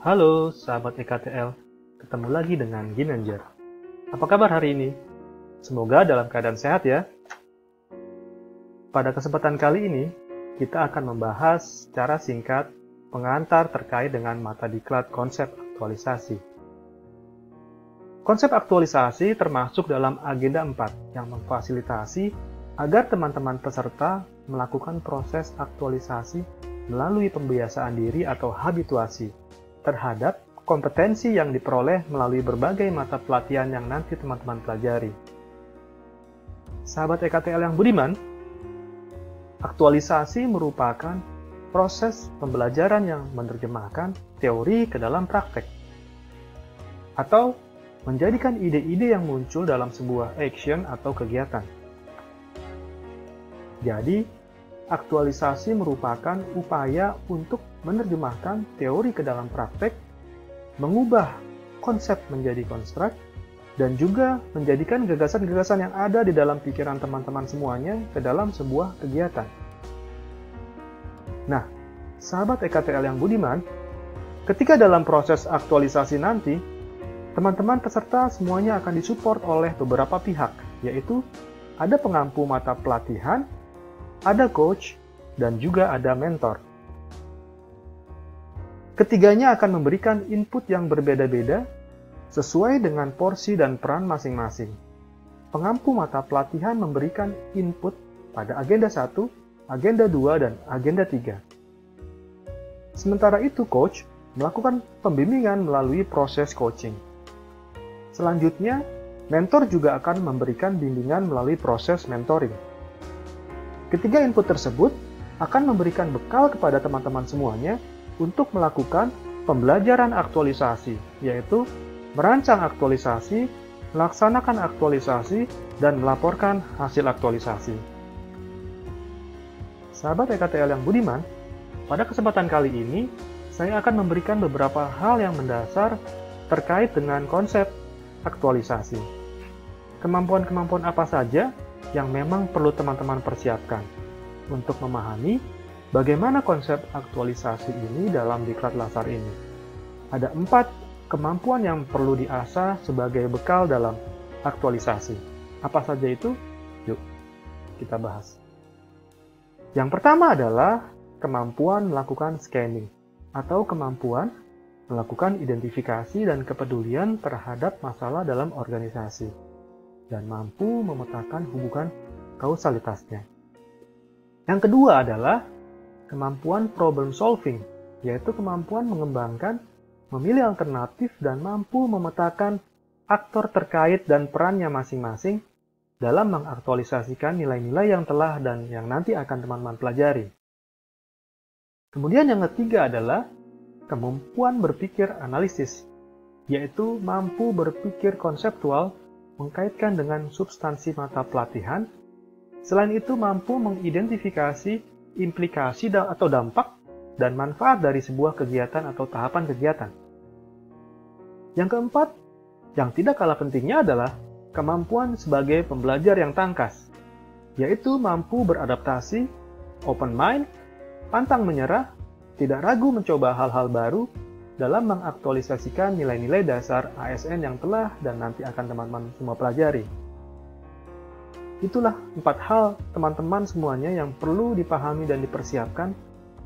Halo sahabat EKTL, ketemu lagi dengan Ginanjar. Apa kabar hari ini? Semoga dalam keadaan sehat ya. Pada kesempatan kali ini, kita akan membahas secara singkat pengantar terkait dengan mata diklat konsep aktualisasi. Konsep aktualisasi termasuk dalam agenda 4 yang memfasilitasi agar teman-teman peserta melakukan proses aktualisasi melalui pembiasaan diri atau habituasi terhadap kompetensi yang diperoleh melalui berbagai mata pelatihan yang nanti teman-teman pelajari. Sahabat EKTL yang budiman, aktualisasi merupakan proses pembelajaran yang menerjemahkan teori ke dalam praktek atau menjadikan ide-ide yang muncul dalam sebuah action atau kegiatan. Jadi, aktualisasi merupakan upaya untuk menerjemahkan teori ke dalam praktek, mengubah konsep menjadi konstruk, dan juga menjadikan gagasan-gagasan yang ada di dalam pikiran teman-teman semuanya ke dalam sebuah kegiatan. Nah, sahabat EKTL yang budiman, ketika dalam proses aktualisasi nanti, teman-teman peserta semuanya akan disupport oleh beberapa pihak, yaitu ada pengampu mata pelatihan, ada coach, dan juga ada mentor. Ketiganya akan memberikan input yang berbeda-beda sesuai dengan porsi dan peran masing-masing. Pengampu mata pelatihan memberikan input pada agenda 1, agenda 2, dan agenda 3. Sementara itu coach melakukan pembimbingan melalui proses coaching. Selanjutnya, mentor juga akan memberikan bimbingan melalui proses mentoring. Ketiga input tersebut akan memberikan bekal kepada teman-teman semuanya untuk melakukan pembelajaran aktualisasi, yaitu merancang aktualisasi, melaksanakan aktualisasi, dan melaporkan hasil aktualisasi. Sahabat EKTL yang budiman, pada kesempatan kali ini, saya akan memberikan beberapa hal yang mendasar terkait dengan konsep aktualisasi. Kemampuan-kemampuan apa saja yang memang perlu teman-teman persiapkan untuk memahami bagaimana konsep aktualisasi ini dalam diklat lasar ini. Ada empat kemampuan yang perlu diasah sebagai bekal dalam aktualisasi. Apa saja itu? Yuk, kita bahas. Yang pertama adalah kemampuan melakukan scanning atau kemampuan melakukan identifikasi dan kepedulian terhadap masalah dalam organisasi dan mampu memetakan hubungan kausalitasnya. Yang kedua adalah kemampuan problem solving, yaitu kemampuan mengembangkan, memilih alternatif, dan mampu memetakan aktor terkait dan perannya masing-masing dalam mengaktualisasikan nilai-nilai yang telah dan yang nanti akan teman-teman pelajari. Kemudian yang ketiga adalah kemampuan berpikir analisis, yaitu mampu berpikir konseptual mengkaitkan dengan substansi mata pelatihan. Selain itu, mampu mengidentifikasi implikasi atau dampak dan manfaat dari sebuah kegiatan atau tahapan kegiatan. Yang keempat, yang tidak kalah pentingnya adalah kemampuan sebagai pembelajar yang tangkas, yaitu mampu beradaptasi, open mind, pantang menyerah, tidak ragu mencoba hal-hal baru, dalam mengaktualisasikan nilai-nilai dasar ASN yang telah dan nanti akan teman-teman semua pelajari. Itulah empat hal teman-teman semuanya yang perlu dipahami dan dipersiapkan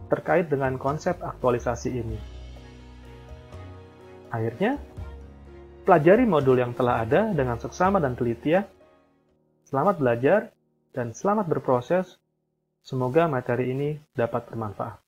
terkait dengan konsep aktualisasi ini. Akhirnya, pelajari modul yang telah ada dengan seksama dan teliti ya. Selamat belajar dan selamat berproses. Semoga materi ini dapat bermanfaat.